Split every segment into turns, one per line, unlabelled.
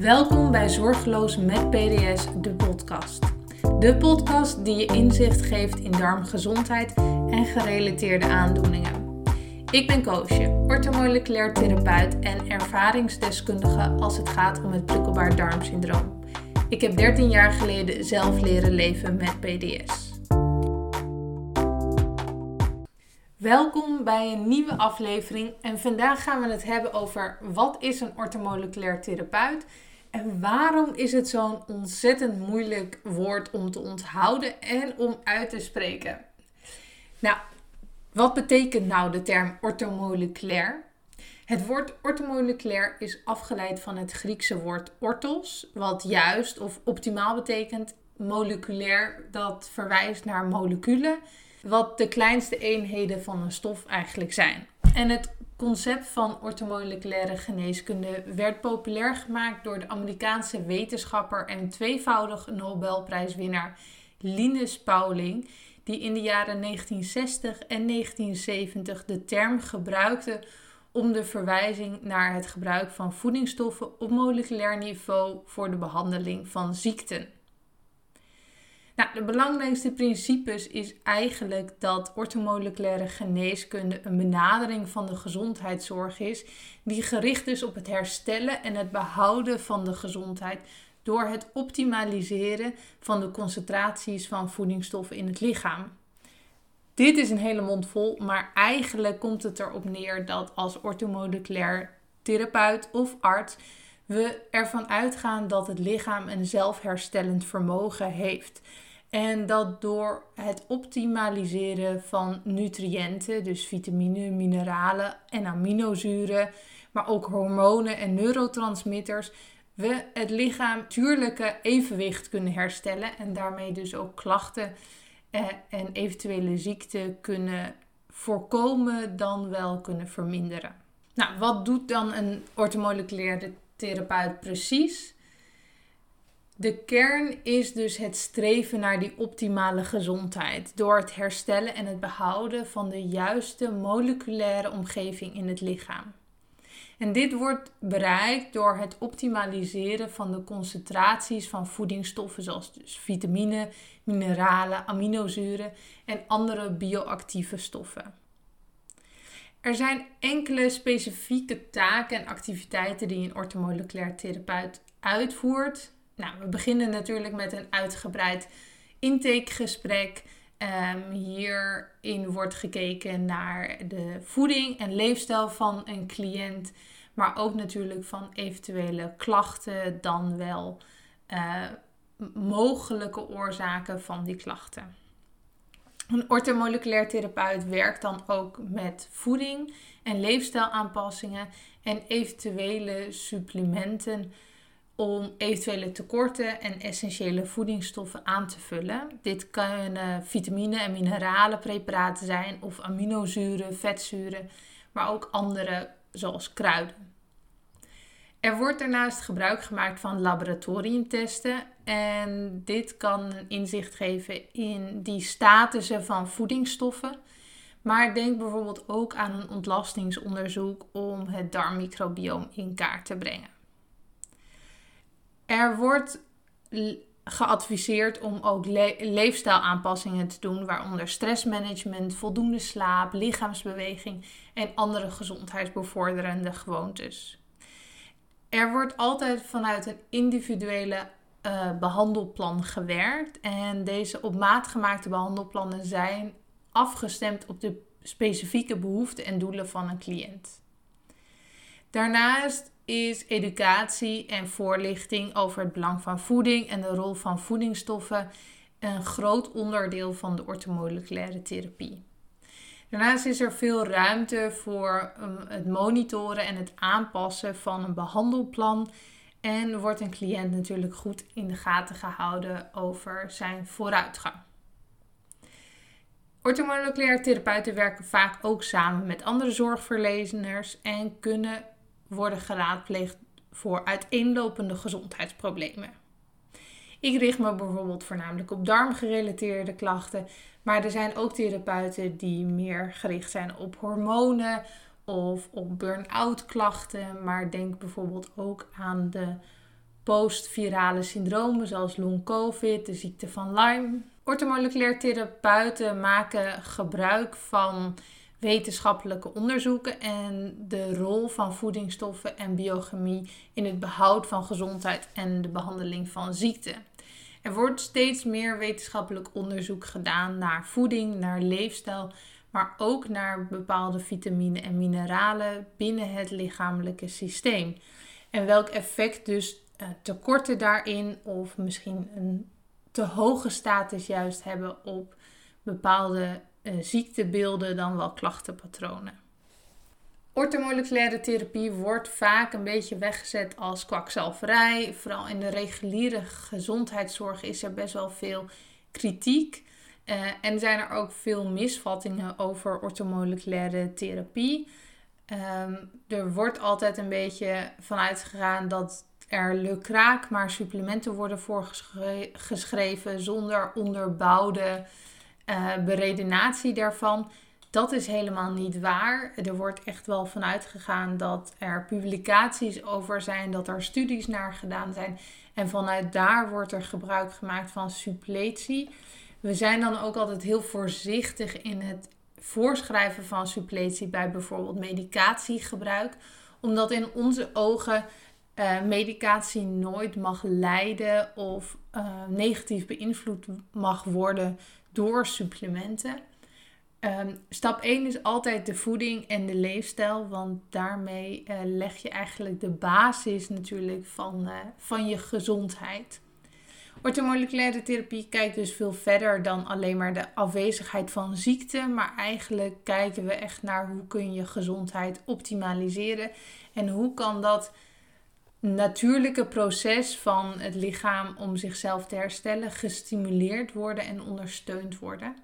Welkom bij Zorgeloos met PDS, de podcast. De podcast die je inzicht geeft in darmgezondheid en gerelateerde aandoeningen. Ik ben Koosje, orthomoleculair therapeut en ervaringsdeskundige als het gaat om het prikkelbaar darmsyndroom. Ik heb 13 jaar geleden zelf leren leven met PDS. Welkom bij een nieuwe aflevering en vandaag gaan we het hebben over wat is een orthomoleculair therapeut en waarom is het zo'n ontzettend moeilijk woord om te onthouden en om uit te spreken? Nou, wat betekent nou de term orthomoleculair? Het woord orthomoleculair is afgeleid van het Griekse woord orthos, wat juist of optimaal betekent. Moleculair, dat verwijst naar moleculen wat de kleinste eenheden van een stof eigenlijk zijn. En het concept van orthomoleculaire geneeskunde werd populair gemaakt door de Amerikaanse wetenschapper en tweevoudig Nobelprijswinnaar Linus Pauling, die in de jaren 1960 en 1970 de term gebruikte om de verwijzing naar het gebruik van voedingsstoffen op moleculair niveau voor de behandeling van ziekten. Nou, de belangrijkste principes is eigenlijk dat orthomoleculaire geneeskunde een benadering van de gezondheidszorg is die gericht is op het herstellen en het behouden van de gezondheid door het optimaliseren van de concentraties van voedingsstoffen in het lichaam. Dit is een hele mond vol, maar eigenlijk komt het erop neer dat als orthomoleculair therapeut of arts we ervan uitgaan dat het lichaam een zelfherstellend vermogen heeft. En dat door het optimaliseren van nutriënten, dus vitamine, mineralen en aminozuren, maar ook hormonen en neurotransmitters, we het lichaam natuurlijke evenwicht kunnen herstellen en daarmee dus ook klachten eh, en eventuele ziekten kunnen voorkomen dan wel kunnen verminderen. Nou, wat doet dan een orthomoleculaire therapeut precies? De kern is dus het streven naar die optimale gezondheid door het herstellen en het behouden van de juiste moleculaire omgeving in het lichaam. En dit wordt bereikt door het optimaliseren van de concentraties van voedingsstoffen zoals dus vitamine, mineralen, aminozuren en andere bioactieve stoffen. Er zijn enkele specifieke taken en activiteiten die een orthomoleculair therapeut uitvoert nou, we beginnen natuurlijk met een uitgebreid intakegesprek. Um, hierin wordt gekeken naar de voeding en leefstijl van een cliënt, maar ook natuurlijk van eventuele klachten, dan wel uh, mogelijke oorzaken van die klachten. Een orthomoleculair therapeut werkt dan ook met voeding en leefstijlaanpassingen en eventuele supplementen om eventuele tekorten en essentiële voedingsstoffen aan te vullen. Dit kunnen vitamine- en mineralenpreparaten zijn of aminozuren, vetzuren, maar ook andere zoals kruiden. Er wordt daarnaast gebruik gemaakt van laboratoriumtesten en dit kan een inzicht geven in die statussen van voedingsstoffen. Maar denk bijvoorbeeld ook aan een ontlastingsonderzoek om het darmmicrobioom in kaart te brengen. Er wordt geadviseerd om ook le leefstijlaanpassingen te doen, waaronder stressmanagement, voldoende slaap, lichaamsbeweging en andere gezondheidsbevorderende gewoontes. Er wordt altijd vanuit een individuele uh, behandelplan gewerkt en deze op maat gemaakte behandelplannen zijn afgestemd op de specifieke behoeften en doelen van een cliënt. Daarnaast is educatie en voorlichting over het belang van voeding en de rol van voedingsstoffen een groot onderdeel van de orthomoleculaire therapie. Daarnaast is er veel ruimte voor um, het monitoren en het aanpassen van een behandelplan. En wordt een cliënt natuurlijk goed in de gaten gehouden over zijn vooruitgang. Orthomoleculaire therapeuten werken vaak ook samen met andere zorgverleners en kunnen worden geraadpleegd voor uiteenlopende gezondheidsproblemen. Ik richt me bijvoorbeeld voornamelijk op darmgerelateerde klachten, maar er zijn ook therapeuten die meer gericht zijn op hormonen of op burn-out klachten. Maar denk bijvoorbeeld ook aan de postvirale syndromen zoals long-covid, de ziekte van Lyme. Ortomoleculair therapeuten maken gebruik van wetenschappelijke onderzoeken en de rol van voedingsstoffen en biochemie in het behoud van gezondheid en de behandeling van ziekte. Er wordt steeds meer wetenschappelijk onderzoek gedaan naar voeding, naar leefstijl, maar ook naar bepaalde vitamine en mineralen binnen het lichamelijke systeem. En welk effect dus uh, tekorten daarin of misschien een te hoge status juist hebben op bepaalde ziektebeelden dan wel klachtenpatronen. Ortomoleculaire therapie wordt vaak een beetje weggezet als kwakzalverij. Vooral in de reguliere gezondheidszorg is er best wel veel kritiek. Uh, en zijn er ook veel misvattingen over ortomoleculaire therapie. Um, er wordt altijd een beetje vanuit gegaan dat er lukraak maar supplementen worden voorgeschreven zonder onderbouwde uh, beredenatie daarvan. Dat is helemaal niet waar. Er wordt echt wel vanuit gegaan dat er publicaties over zijn, dat er studies naar gedaan zijn. En vanuit daar wordt er gebruik gemaakt van suppletie. We zijn dan ook altijd heel voorzichtig in het voorschrijven van suppletie bij bijvoorbeeld medicatiegebruik, omdat in onze ogen uh, medicatie nooit mag leiden of uh, negatief beïnvloed mag worden door supplementen. Um, stap 1 is altijd de voeding en de leefstijl, want daarmee uh, leg je eigenlijk de basis natuurlijk van, van je gezondheid. Ortomoleculaire therapie kijkt dus veel verder dan alleen maar de afwezigheid van ziekte, maar eigenlijk kijken we echt naar hoe kun je gezondheid optimaliseren en hoe kan dat natuurlijke proces van het lichaam om zichzelf te herstellen gestimuleerd worden en ondersteund worden.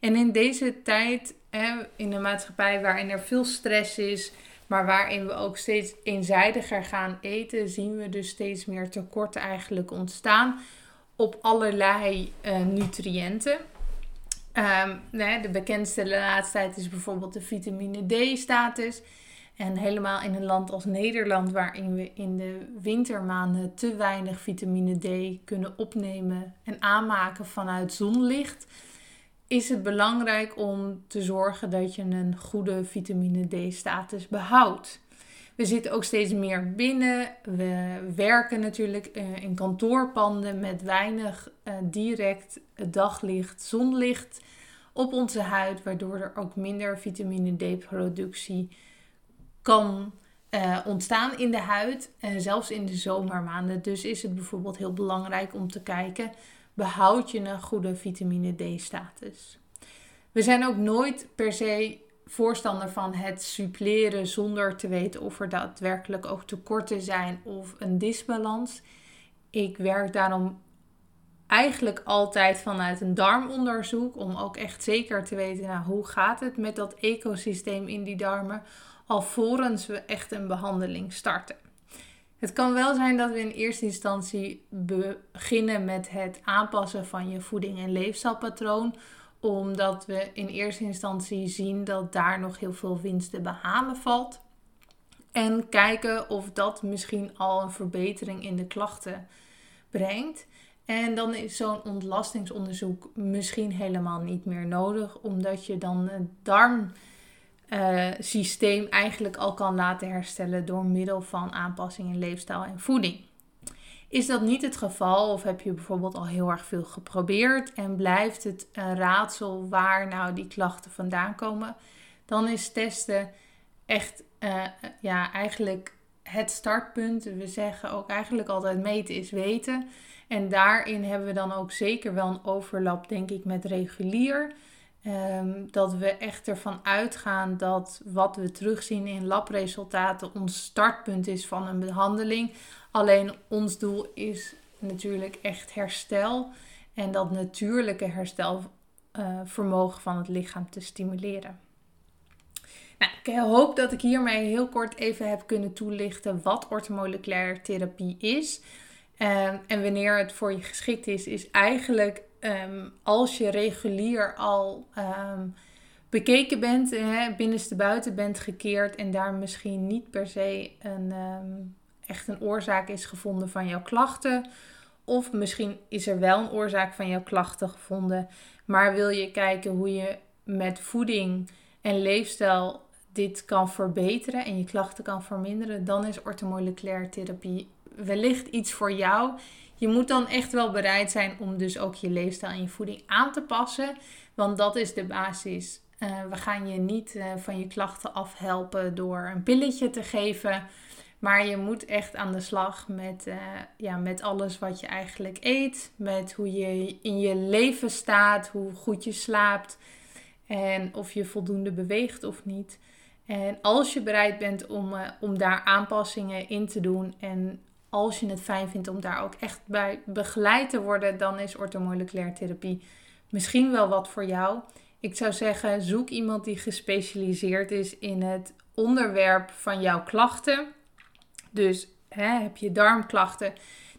En in deze tijd, in de maatschappij waarin er veel stress is, maar waarin we ook steeds eenzijdiger gaan eten, zien we dus steeds meer tekorten eigenlijk ontstaan op allerlei uh, nutriënten. Um, de bekendste de laatste tijd is bijvoorbeeld de vitamine D-status. En helemaal in een land als Nederland, waarin we in de wintermaanden te weinig vitamine D kunnen opnemen en aanmaken vanuit zonlicht, is het belangrijk om te zorgen dat je een goede vitamine D-status behoudt. We zitten ook steeds meer binnen. We werken natuurlijk eh, in kantoorpanden met weinig uh, direct daglicht, zonlicht op onze huid, waardoor er ook minder vitamine D-productie kan uh, ontstaan in de huid, en zelfs in de zomermaanden. Dus is het bijvoorbeeld heel belangrijk om te kijken, behoud je een goede vitamine D-status. We zijn ook nooit per se voorstander van het suppleren zonder te weten of er daadwerkelijk ook tekorten zijn of een disbalans. Ik werk daarom eigenlijk altijd vanuit een darmonderzoek om ook echt zeker te weten nou, hoe gaat het met dat ecosysteem in die darmen alvorens we echt een behandeling starten. Het kan wel zijn dat we in eerste instantie beginnen met het aanpassen van je voeding en leefstijlpatroon omdat we in eerste instantie zien dat daar nog heel veel winst te behalen valt. En kijken of dat misschien al een verbetering in de klachten brengt. En dan is zo'n ontlastingsonderzoek misschien helemaal niet meer nodig, omdat je dan het darmsysteem eigenlijk al kan laten herstellen door middel van aanpassing in leefstijl en voeding. Is dat niet het geval of heb je bijvoorbeeld al heel erg veel geprobeerd en blijft het een raadsel waar nou die klachten vandaan komen, dan is testen echt uh, ja, eigenlijk het startpunt. We zeggen ook eigenlijk altijd meten is weten. En daarin hebben we dan ook zeker wel een overlap, denk ik, met regulier. Um, dat we echt ervan uitgaan dat wat we terugzien in labresultaten ons startpunt is van een behandeling. Alleen ons doel is natuurlijk echt herstel en dat natuurlijke herstelvermogen uh, van het lichaam te stimuleren. Nou, ik hoop dat ik hiermee heel kort even heb kunnen toelichten wat orthomoleculaire therapie is. Um, en wanneer het voor je geschikt is, is eigenlijk um, als je regulier al um, bekeken bent, hè, binnenste buiten bent gekeerd en daar misschien niet per se een echt een oorzaak is gevonden van jouw klachten. Of misschien is er wel een oorzaak van jouw klachten gevonden, maar wil je kijken hoe je met voeding en leefstijl dit kan verbeteren en je klachten kan verminderen, dan is orthomoleculaire therapie wellicht iets voor jou. Je moet dan echt wel bereid zijn om dus ook je leefstijl en je voeding aan te passen, want dat is de basis. Uh, we gaan je niet uh, van je klachten afhelpen door een pilletje te geven. Maar je moet echt aan de slag met, uh, ja, met alles wat je eigenlijk eet. Met hoe je in je leven staat, hoe goed je slaapt. En of je voldoende beweegt of niet. En als je bereid bent om, om daar aanpassingen in te doen. En als je het fijn vindt om daar ook echt bij begeleid te worden. Dan is orthomoleculaire therapie misschien wel wat voor jou. Ik zou zeggen, zoek iemand die gespecialiseerd is in het onderwerp van jouw klachten. Dus hè, heb je darmklachten,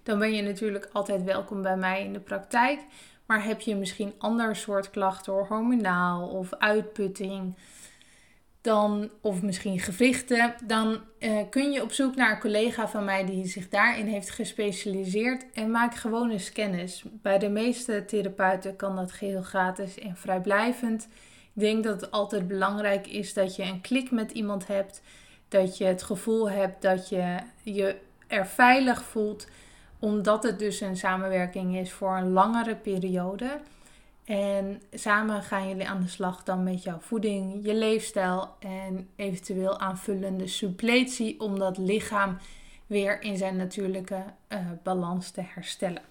dan ben je natuurlijk altijd welkom bij mij in de praktijk. Maar heb je misschien ander soort klachten, hormonaal of uitputting, dan, of misschien gewrichten, dan uh, kun je op zoek naar een collega van mij die zich daarin heeft gespecialiseerd en maak gewoon eens kennis. Bij de meeste therapeuten kan dat geheel gratis en vrijblijvend. Ik denk dat het altijd belangrijk is dat je een klik met iemand hebt dat je het gevoel hebt dat je je er veilig voelt, omdat het dus een samenwerking is voor een langere periode. En samen gaan jullie aan de slag dan met jouw voeding, je leefstijl en eventueel aanvullende suppletie om dat lichaam weer in zijn natuurlijke uh, balans te herstellen.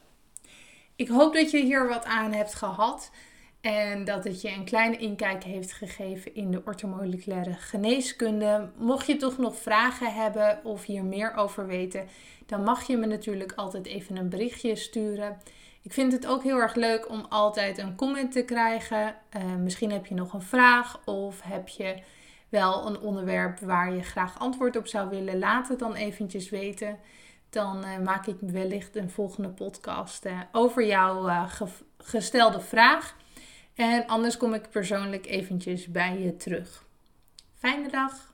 Ik hoop dat je hier wat aan hebt gehad. En dat het je een kleine inkijk heeft gegeven in de orthomoleculaire geneeskunde. Mocht je toch nog vragen hebben of hier meer over weten, dan mag je me natuurlijk altijd even een berichtje sturen. Ik vind het ook heel erg leuk om altijd een comment te krijgen. Uh, misschien heb je nog een vraag of heb je wel een onderwerp waar je graag antwoord op zou willen. Laat het dan eventjes weten. Dan uh, maak ik wellicht een volgende podcast uh, over jouw gestelde vraag. En anders kom ik persoonlijk eventjes bij je terug. Fijne dag!